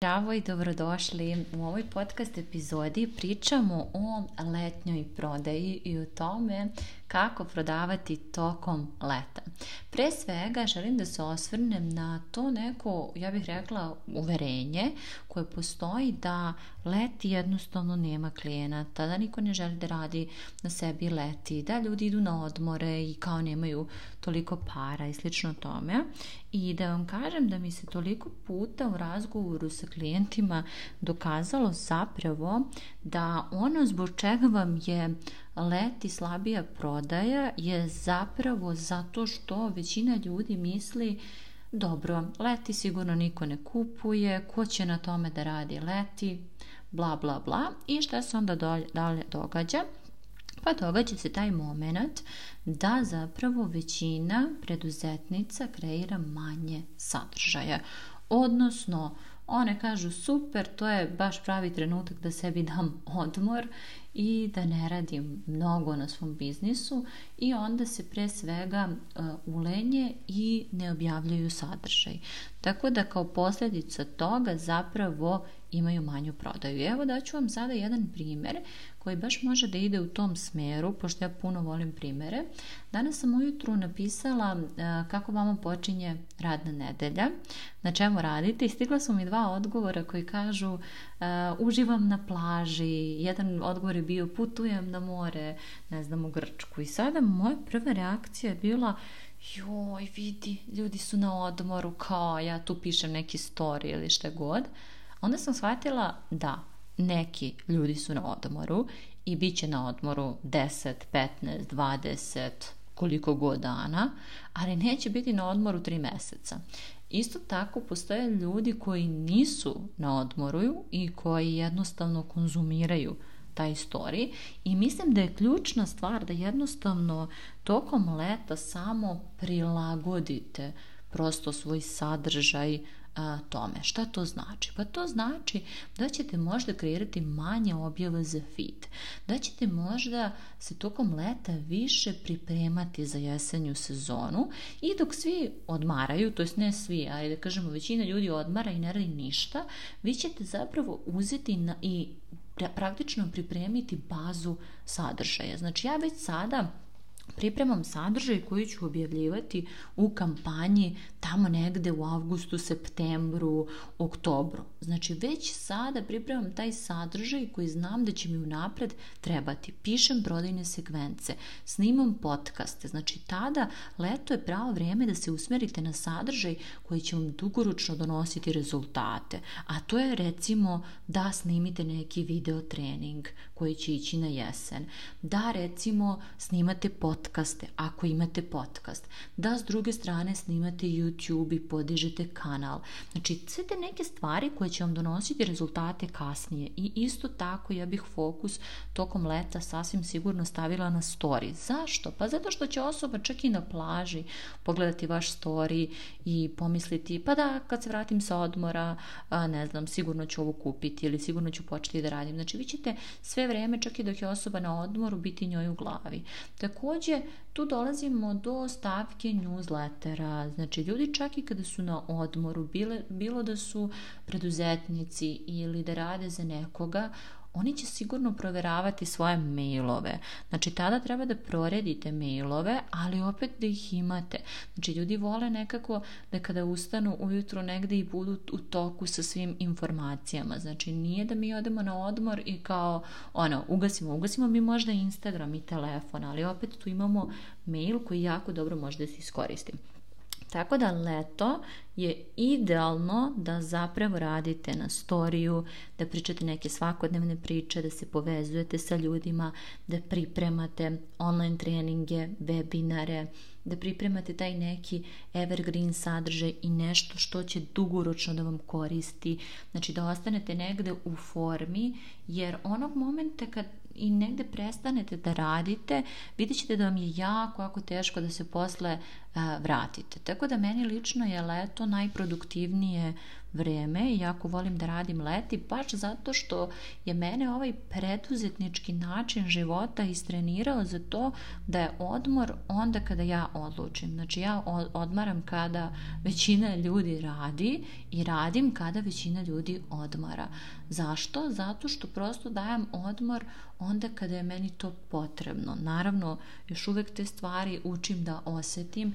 Zdravo i dobrodošli. U ovoj podcast epizodi pričamo o letnjoj prodaji i o tome kako prodavati tokom leta. Pre svega želim da se osvrnem na to neko, ja bih rekla, uverenje koje postoji da leti jednostavno nema klijenata, da niko ne želi da radi na sebi leti, da ljudi idu na odmore i kao nemaju toliko para i slično tome. I da vam kažem da mi se toliko puta u razgovoru sa klijentima dokazalo zapravo da ono zbog čega vam je leti slabija prodaja je zapravo zato što većina ljudi misli dobro, leti sigurno niko ne kupuje, ko će na tome da radi leti, bla bla bla i šta se onda dalje događa? Pa događa se taj moment da zapravo većina preduzetnica kreira manje sadržaja. Odnosno, one kažu super, to je baš pravi trenutak da sebi dam odmor i da ne radim mnogo na svom biznisu i onda se pre svega uh, ulenje i ne objavljaju sadržaj. Tako da kao posljedica toga zapravo imaju manju prodaju. Evo daću vam sada jedan primjer koji baš može da ide u tom smeru, pošto ja puno volim primere. Danas sam ujutru napisala uh, kako vama počinje radna nedelja, na čemu radite i stigla su mi dva odgovora koji kažu uh, uživam na plaži, jedan odgovor je bio putujem na more, ne znam, u Grčku. I sada moja prva reakcija je bila joj, vidi, ljudi su na odmoru, kao ja tu pišem neki story ili šta god. Onda sam shvatila da neki ljudi su na odmoru i bit će na odmoru 10, 15, 20, koliko god dana, ali neće biti na odmoru 3 meseca. Isto tako postoje ljudi koji nisu na odmoru i koji jednostavno konzumiraju taj story i mislim da je ključna stvar da jednostavno tokom leta samo prilagodite prosto svoj sadržaj a, tome. Šta to znači? Pa to znači da ćete možda kreirati manje objava za feed, da ćete možda se tokom leta više pripremati za jesenju sezonu i dok svi odmaraju, to jest ne svi, ali da kažemo većina ljudi odmara i ne radi ništa, vi ćete zapravo uzeti na, i praktično pripremiti bazu sadržaja. Znači ja već sada pripremam sadržaj koji ću objavljivati u kampanji tamo negde u avgustu, septembru, oktobru. Znači već sada pripremam taj sadržaj koji znam da će mi unapred trebati. Pišem prodajne sekvence, snimam podcaste. Znači tada leto je pravo vrijeme da se usmerite na sadržaj koji će vam dugoročno donositi rezultate. A to je recimo da snimite neki video trening koji će ići na jesen. Da recimo snimate podcast podcaste, ako imate podcast, da s druge strane snimate YouTube i podižete kanal. Znači, sve te neke stvari koje će vam donositi rezultate kasnije. I isto tako ja bih fokus tokom leta sasvim sigurno stavila na story. Zašto? Pa zato što će osoba čak i na plaži pogledati vaš story i pomisliti, pa da, kad se vratim sa odmora, ne znam, sigurno ću ovo kupiti ili sigurno ću početi da radim. Znači, vi ćete sve vreme, čak i dok je osoba na odmoru, biti njoj u glavi. Takođe, Tu dolazimo do stavke newslettera. Znači, ljudi čak i kada su na odmoru, bile, bilo da su preduzetnici ili da rade za nekoga, oni će sigurno proveravati svoje mailove. Znači, tada treba da proredite mailove, ali opet da ih imate. Znači, ljudi vole nekako da kada ustanu ujutro negde i budu u toku sa svim informacijama. Znači, nije da mi odemo na odmor i kao, ono, ugasimo, ugasimo mi možda Instagram i telefon, ali opet tu imamo mail koji jako dobro može da se iskoristi. Tako da leto je idealno da zapravo radite na storiju, da pričate neke svakodnevne priče, da se povezujete sa ljudima, da pripremate online treninge, webinare, da pripremate taj neki evergreen sadržaj i nešto što će dugoročno da vam koristi. Znači da ostanete negde u formi, jer onog momenta kad i negde prestanete da radite, vidjet ćete da vam je jako, jako teško da se posle vratite. Tako da meni lično je leto najproduktivnije vreme i jako volim da radim leti baš zato što je mene ovaj preduzetnički način života istrenirao za to da je odmor onda kada ja odlučim. Znači ja odmaram kada većina ljudi radi i radim kada većina ljudi odmara. Zašto? Zato što prosto dajem odmor onda kada je meni to potrebno. Naravno, još uvek te stvari učim da osetim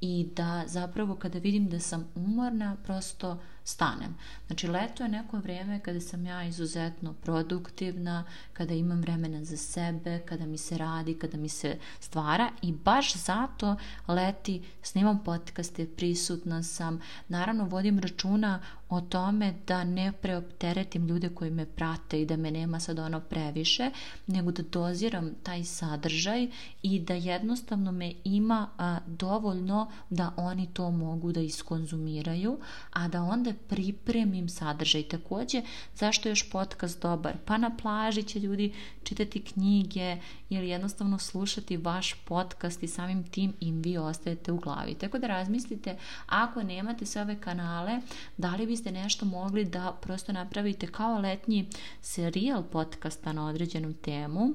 i da zapravo kada vidim da sam umorna, prosto stanem. Znači, leto je neko vrijeme kada sam ja izuzetno produktivna, kada imam vremena za sebe, kada mi se radi, kada mi se stvara i baš zato leti snimam podcaste, prisutna sam, naravno vodim računa o tome da ne preopteretim ljude koji me prate i da me nema sad ono previše, nego da doziram taj sadržaj i da jednostavno me ima a, dovoljno da oni to mogu da iskonzumiraju, a da onda pripremim sadržaj. Takođe, zašto je još podcast dobar? Pa na plaži će ljudi čitati knjige ili jednostavno slušati vaš podcast i samim tim im vi ostajete u glavi. Tako da razmislite, ako nemate sve ove kanale, da li biste nešto mogli da prosto napravite kao letnji serijal podcasta na određenu temu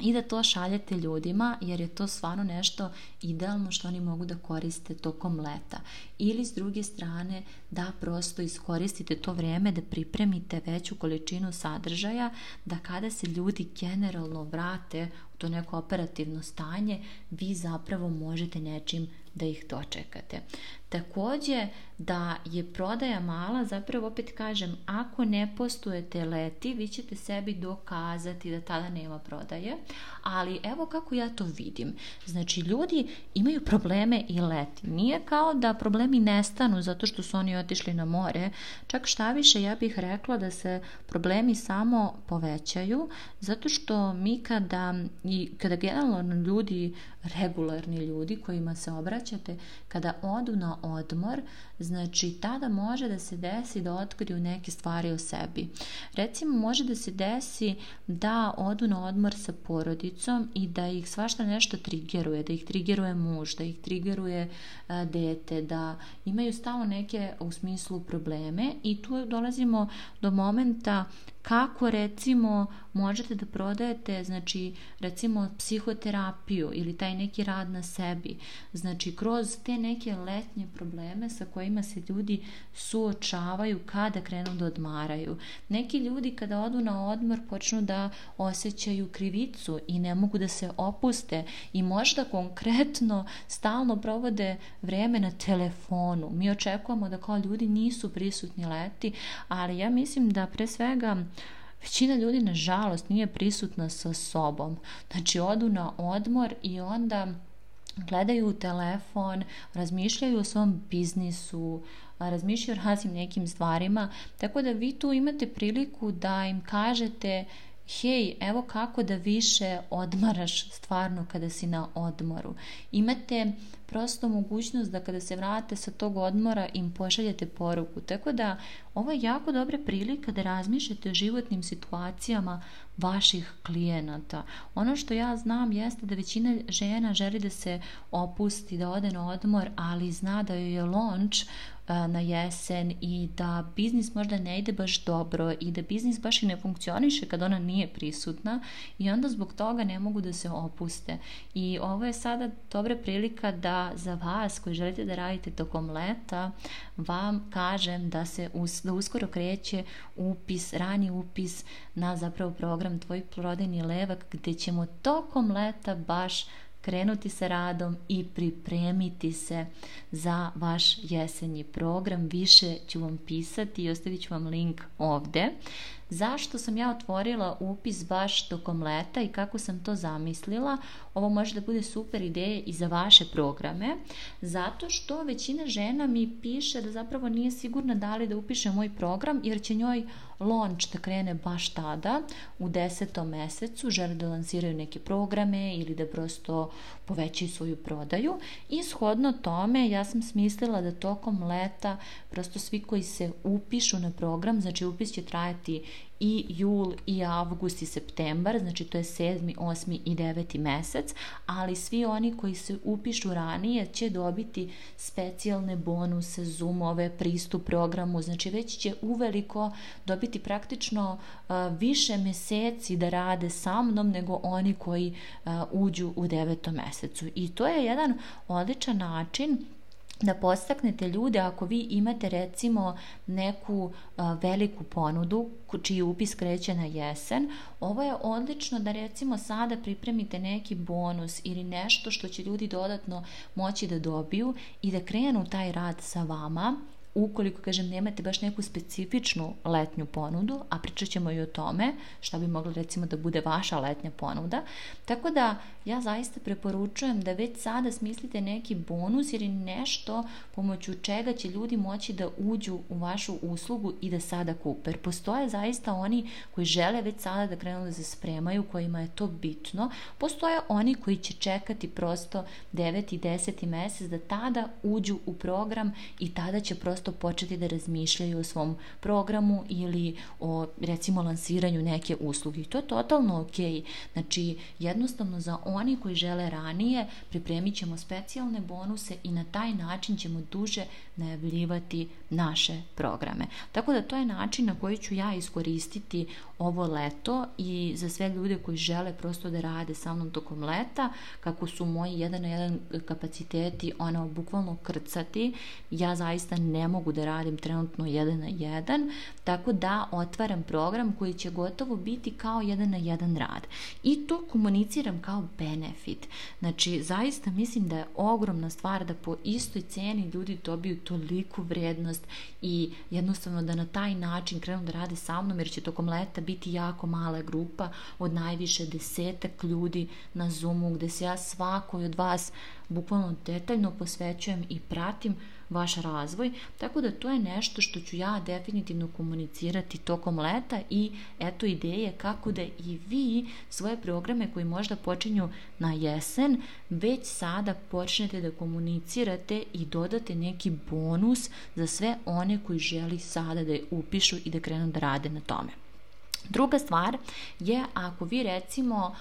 i da to šaljete ljudima jer je to stvarno nešto idealno što oni mogu da koriste tokom leta. Ili s druge strane da prosto iskoristite to vrijeme da pripremite veću količinu sadržaja da kada se ljudi generalno vrate u to neko operativno stanje vi zapravo možete nečim da ih dočekate. Takođe da je prodaja mala, zapravo opet kažem, ako ne postujete leti, vi ćete sebi dokazati da tada nema prodaje, ali evo kako ja to vidim. Znači, ljudi imaju probleme i leti. Nije kao da problemi nestanu zato što su oni otišli na more, čak šta više ja bih rekla da se problemi samo povećaju, zato što mi kada, i kada generalno ljudi, regularni ljudi kojima se obraćate, kada odu na odmor, znači tada može da se desi da otkriju neke stvari o sebi. Recimo može da se desi da odu na odmor sa porodicom i da ih svašta nešto trigeruje, da ih trigeruje muž, da ih trigeruje a, dete, da imaju stalno neke u smislu probleme i tu dolazimo do momenta kako recimo možete da prodajete znači recimo psihoterapiju ili taj neki rad na sebi? Znači kroz te neke letnje probleme sa kojima se ljudi suočavaju kada krenu da odmaraju. Neki ljudi kada odu na odmor počnu da osjećaju krivicu i ne mogu da se opuste i možda konkretno stalno provode vreme na telefonu. Mi očekujemo da kao ljudi nisu prisutni leti ali ja mislim da pre svega Većina ljudi, nažalost, nije prisutna sa sobom. Znači, odu na odmor i onda gledaju u telefon, razmišljaju o svom biznisu, razmišljaju o raznim nekim stvarima, tako da vi tu imate priliku da im kažete hej, evo kako da više odmaraš stvarno kada si na odmoru. Imate prosto mogućnost da kada se vrate sa tog odmora im pošaljete poruku. Tako da ovo je jako dobra prilika da razmišljate o životnim situacijama vaših klijenata. Ono što ja znam jeste da većina žena želi da se opusti, da ode na odmor, ali zna da joj je launch na jesen i da biznis možda ne ide baš dobro i da biznis baš i ne funkcioniše kad ona nije prisutna i onda zbog toga ne mogu da se opuste. I ovo je sada dobra prilika da za vas koji želite da radite tokom leta vam kažem da se us, da uskoro kreće upis, rani upis na zapravo program Tvoj prodajni levak gde ćemo tokom leta baš krenuti sa radom i pripremiti se za vaš jesenji program. Više ću vam pisati i ostavit ću vam link ovde. Zašto sam ja otvorila upis baš tokom leta i kako sam to zamislila? Ovo može da bude super ideja i za vaše programe, zato što većina žena mi piše da zapravo nije sigurna da li da upiše moj program, jer će njoj launch da krene baš tada, u desetom mesecu, žele da lansiraju neke programe ili da prosto povećaju svoju prodaju i shodno tome ja sam smislila da tokom leta prosto svi koji se upišu na program, znači upis će trajati i jul i avgust i septembar, znači to je 7. 8. i 9. mesec, ali svi oni koji se upišu ranije će dobiti specijalne bonuse, zoomove, pristup programu, znači već će uveliko dobiti praktično više meseci da rade sa mnom nego oni koji uđu u devetom mesecu. I to je jedan odličan način da postaknete ljude ako vi imate recimo neku a, veliku ponudu čiji upis kreće na jesen, ovo je odlično da recimo sada pripremite neki bonus ili nešto što će ljudi dodatno moći da dobiju i da krenu taj rad sa vama ukoliko, kažem, nemate baš neku specifičnu letnju ponudu, a pričat ćemo i o tome šta bi mogla recimo da bude vaša letnja ponuda, tako da ja zaista preporučujem da već sada smislite neki bonus ili nešto pomoću čega će ljudi moći da uđu u vašu uslugu i da sada kupe. Jer postoje zaista oni koji žele već sada da krenu da se spremaju, kojima je to bitno. Postoje oni koji će čekati prosto 9. i 10. mesec da tada uđu u program i tada će prosto prosto početi da razmišljaju o svom programu ili o recimo lansiranju neke usluge. I to je totalno ok. Znači, jednostavno za oni koji žele ranije pripremit ćemo specijalne bonuse i na taj način ćemo duže najavljivati naše programe. Tako da to je način na koji ću ja iskoristiti ovo leto i za sve ljude koji žele prosto da rade sa mnom tokom leta, kako su moji jedan na jedan kapaciteti ono bukvalno krcati, ja zaista ne mogu da radim trenutno jedan na jedan, tako da otvaram program koji će gotovo biti kao jedan na jedan rad. I to komuniciram kao benefit. Znači, zaista mislim da je ogromna stvar da po istoj ceni ljudi dobiju toliku vrednost i jednostavno da na taj način krenu da rade sa mnom, jer će tokom leta biti jako mala grupa od najviše desetak ljudi na Zoomu, gde se ja svakoj od vas bukvalno detaljno posvećujem i pratim vaš razvoj, tako da to je nešto što ću ja definitivno komunicirati tokom leta i eto ideje kako da i vi svoje programe koji možda počinju na jesen, već sada počnete da komunicirate i dodate neki bonus za sve one koji želi sada da je upišu i da krenu da rade na tome. Druga stvar je ako vi recimo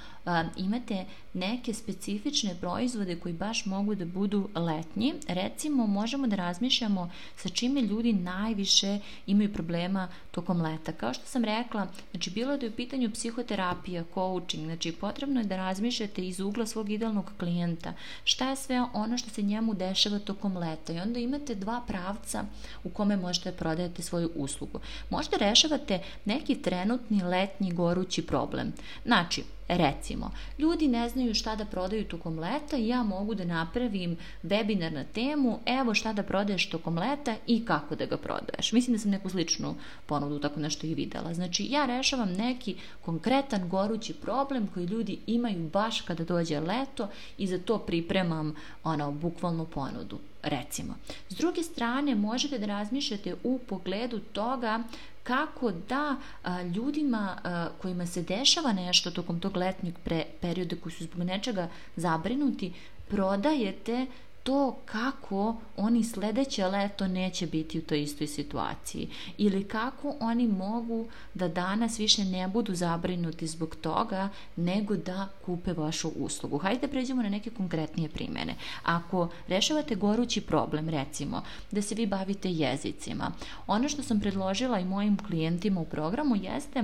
imate neke specifične proizvode koji baš mogu da budu letnji, recimo možemo da razmišljamo sa čime ljudi najviše imaju problema tokom leta. Kao što sam rekla, znači bilo da je u pitanju psihoterapija, coaching, znači potrebno je da razmišljate iz ugla svog idealnog klijenta, šta je sve ono što se njemu dešava tokom leta i onda imate dva pravca u kome možete da prodajete svoju uslugu. Možda rešavate neki trenutni letnji gorući problem. Znači, Recimo, ljudi ne znaju šta da prodaju tokom leta i ja mogu da napravim webinar na temu evo šta da prodaješ tokom leta i kako da ga prodaješ. Mislim da sam neku sličnu ponudu tako nešto i videla. Znači, ja rešavam neki konkretan gorući problem koji ljudi imaju baš kada dođe leto i za to pripremam ono, bukvalnu ponudu recimo. S druge strane, možete da razmišljate u pogledu toga kako da a, ljudima a, kojima se dešava nešto tokom tog letnjeg pre, perioda koji su zbog nečega zabrinuti, prodajete to kako oni sledeće leto neće biti u toj istoj situaciji ili kako oni mogu da danas više ne budu zabrinuti zbog toga nego da kupe vašu uslugu. Hajde da pređemo na neke konkretnije primene. Ako rešavate gorući problem, recimo, da se vi bavite jezicima, ono što sam predložila i mojim klijentima u programu jeste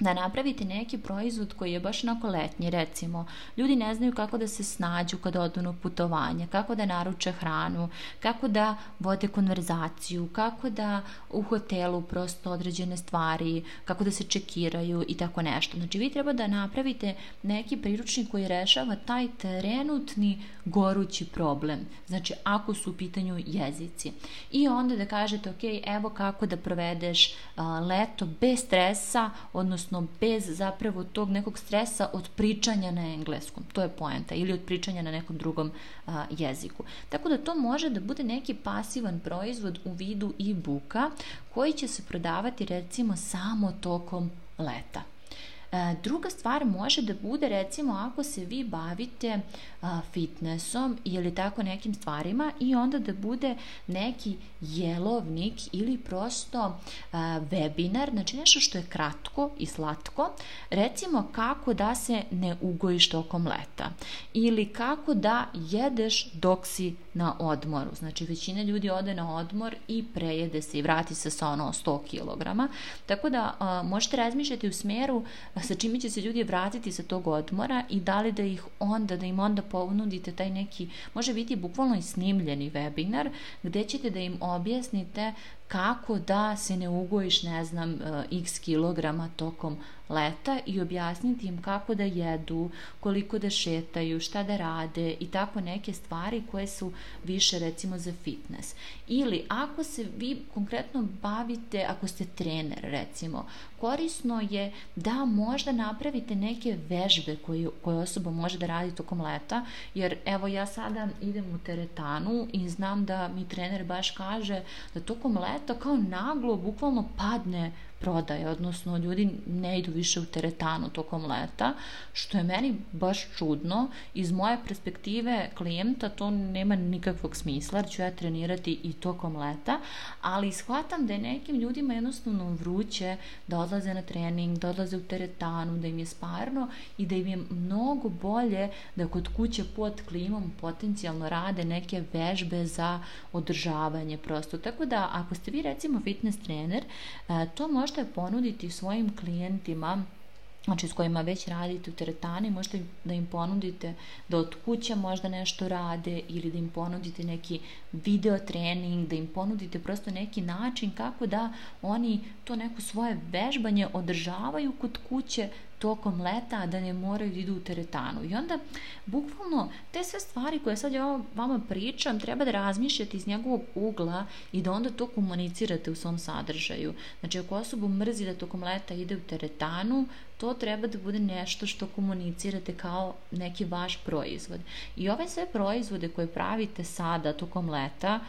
da napravite neki proizvod koji je baš onako letnji, recimo, ljudi ne znaju kako da se snađu kada odu na putovanje, kako da naruče hranu, kako da vode konverzaciju, kako da u hotelu prosto određene stvari, kako da se čekiraju i tako nešto. Znači, vi treba da napravite neki priručnik koji rešava taj trenutni gorući problem. Znači, ako su u pitanju jezici. I onda da kažete, ok, evo kako da provedeš leto bez stresa, odnosno odnosno bez zapravo tog nekog stresa od pričanja na engleskom. To je poenta. Ili od pričanja na nekom drugom a, jeziku. Tako da to može da bude neki pasivan proizvod u vidu e-booka koji će se prodavati recimo samo tokom leta. Druga stvar može da bude recimo ako se vi bavite fitnessom ili tako nekim stvarima i onda da bude neki jelovnik ili prosto webinar, znači nešto što je kratko i slatko, recimo kako da se ne ugojiš tokom leta ili kako da jedeš dok si na odmoru. Znači većina ljudi ode na odmor i prejede se i vrati se sa ono 100 kg. Tako da možete razmišljati u smjeru sa čime će se ljudi vratiti sa tog odmora i da li da ih onda, da im onda ponudite taj neki, može biti bukvalno i snimljeni webinar gdje ćete da im objasnite kako da se ne ugojiš, ne znam, e, x kilograma tokom leta i objasniti im kako da jedu, koliko da šetaju, šta da rade i tako neke stvari koje su više recimo za fitness. Ili ako se vi konkretno bavite, ako ste trener recimo, korisno je da možda napravite neke vežbe koje, koje osoba može da radi tokom leta, jer evo ja sada idem u teretanu i znam da mi trener baš kaže da tokom leta kao naglo bukvalno padne prodaje, odnosno ljudi ne idu više u teretanu tokom leta, što je meni baš čudno. Iz moje perspektive klijenta to nema nikakvog smisla, jer ću ja trenirati i tokom leta, ali shvatam da je nekim ljudima jednostavno vruće da odlaze na trening, da odlaze u teretanu, da im je sparno i da im je mnogo bolje da kod kuće pod klimom potencijalno rade neke vežbe za održavanje prosto. Tako da ako ste vi recimo fitness trener, e, to može možete ponuditi svojim klijentima znači s kojima već radite u teretani, možete da im ponudite da od kuće možda nešto rade ili da im ponudite neki video trening, da im ponudite prosto neki način kako da oni to neko svoje vežbanje održavaju kod kuće tokom leta, da ne moraju da idu u teretanu. I onda, bukvalno, te sve stvari koje sad ja vama pričam, treba da razmišljate iz njegovog ugla i da onda to komunicirate u svom sadržaju. Znači, ako osobu mrzi da tokom leta ide u teretanu, to treba da bude nešto što komunicirate kao neki vaš proizvod. I ove sve proizvode koje pravite sada tokom leta,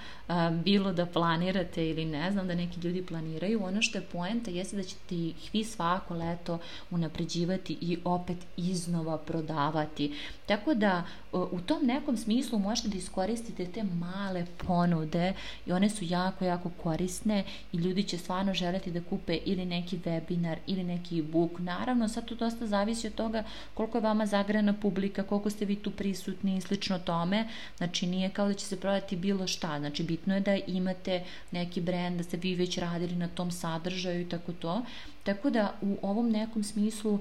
bilo da planirate ili ne znam da neki ljudi planiraju, ono što je poenta jeste da ćete ih vi svako leto unapređivati i opet iznova prodavati. Tako da u tom nekom smislu možete da iskoristite te male ponude i one su jako, jako korisne i ljudi će stvarno želeti da kupe ili neki webinar ili neki e-book. Naravno, sad to dosta zavisi od toga koliko je vama zagrana publika, koliko ste vi tu prisutni i slično tome. Znači, nije kao da će se prodati bilo šta. Znači, bitno je da imate neki brand, da ste vi već radili na tom sadržaju i tako to. Tako da u ovom nekom smislu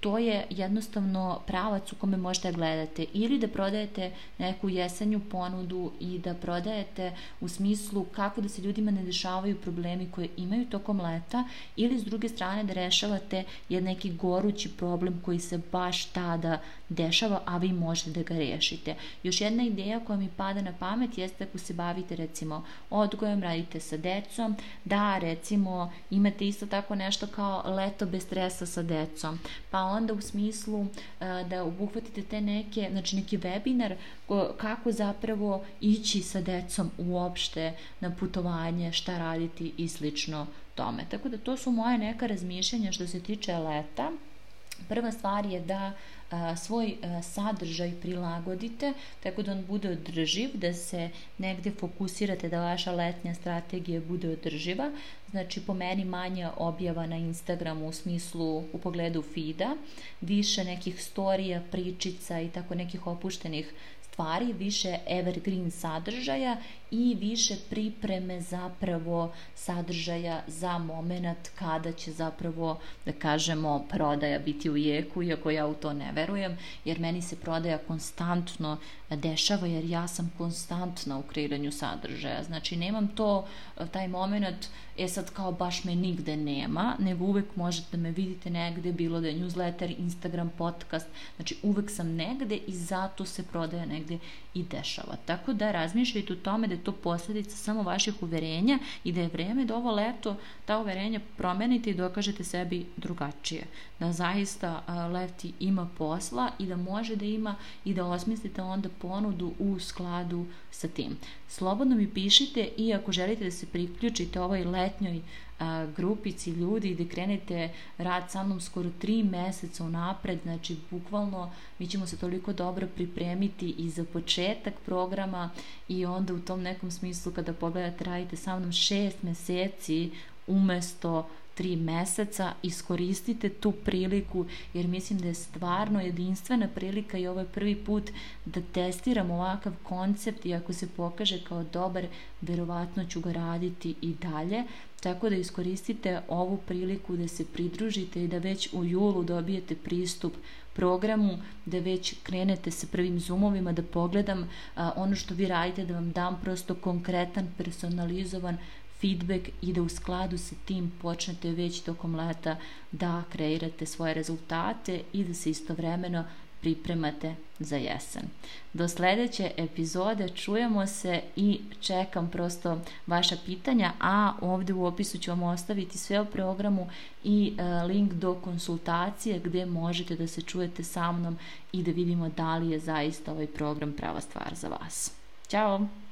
to je jednostavno pravac u kome možete gledate ili da prodajete neku jesenju ponudu i da prodajete u smislu kako da se ljudima ne dešavaju problemi koje imaju tokom leta ili s druge strane da rešavate jedan neki gorući problem koji se baš tada dešava, a vi možete da ga rešite. Još jedna ideja koja mi pada na pamet jeste ako se bavite recimo odgojem, radite sa decom, da recimo imate isto tako nešto kao leto bez stresa sa decom, pa onda u smislu e, da obuhvatite te neke, znači neki webinar kako zapravo ići sa decom uopšte na putovanje, šta raditi i slično tome. Tako da to su moje neka razmišljanja što se tiče leta. Prva stvar je da svoj sadržaj prilagodite tako da on bude održiv, da se negde fokusirate da vaša letnja strategija bude održiva. Znači po meni manje objava na Instagramu u smislu u pogledu feeda, više nekih storija, pričica i tako nekih opuštenih stvari, više evergreen sadržaja i više pripreme zapravo sadržaja za moment kada će zapravo, da kažemo, prodaja biti u jeku, iako ja u to ne verujem, jer meni se prodaja konstantno dešava, jer ja sam konstantna u kreiranju sadržaja. Znači, nemam to, taj moment, e sad kao baš me nigde nema, nego uvek možete da me vidite negde, bilo da je newsletter, Instagram, podcast, znači uvek sam negde i zato se prodaja negde i dešava. Tako da razmišljajte o tome da je to posljedica samo vaših uverenja i da je vreme da ovo leto ta uverenja promenite i dokažete sebi drugačije. Da zaista leti ima posla i da može da ima i da osmislite onda ponudu u skladu sa tim. Slobodno mi pišite i ako želite da se priključite ovoj letnjoj grupici ljudi gde krenete rad sa mnom skoro tri meseca unapred, znači bukvalno mi ćemo se toliko dobro pripremiti i za početak programa i onda u tom nekom smislu kada pogledate radite sa mnom šest meseci umesto tri meseca, iskoristite tu priliku jer mislim da je stvarno jedinstvena prilika i ovo je prvi put da testiram ovakav koncept i ako se pokaže kao dobar, verovatno ću ga raditi i dalje. Tako da iskoristite ovu priliku da se pridružite i da već u julu dobijete pristup programu, da već krenete sa prvim zoomovima, da pogledam a, ono što vi radite, da vam dam prosto konkretan, personalizovan feedback i da u skladu sa tim počnete već tokom leta da kreirate svoje rezultate i da se istovremeno pripremate za jesen. Do sledeće epizode čujemo se i čekam prosto vaša pitanja, a ovde u opisu ću vam ostaviti sve o programu i e, link do konsultacije gde možete da se čujete sa mnom i da vidimo da li je zaista ovaj program prava stvar za vas. Ćao!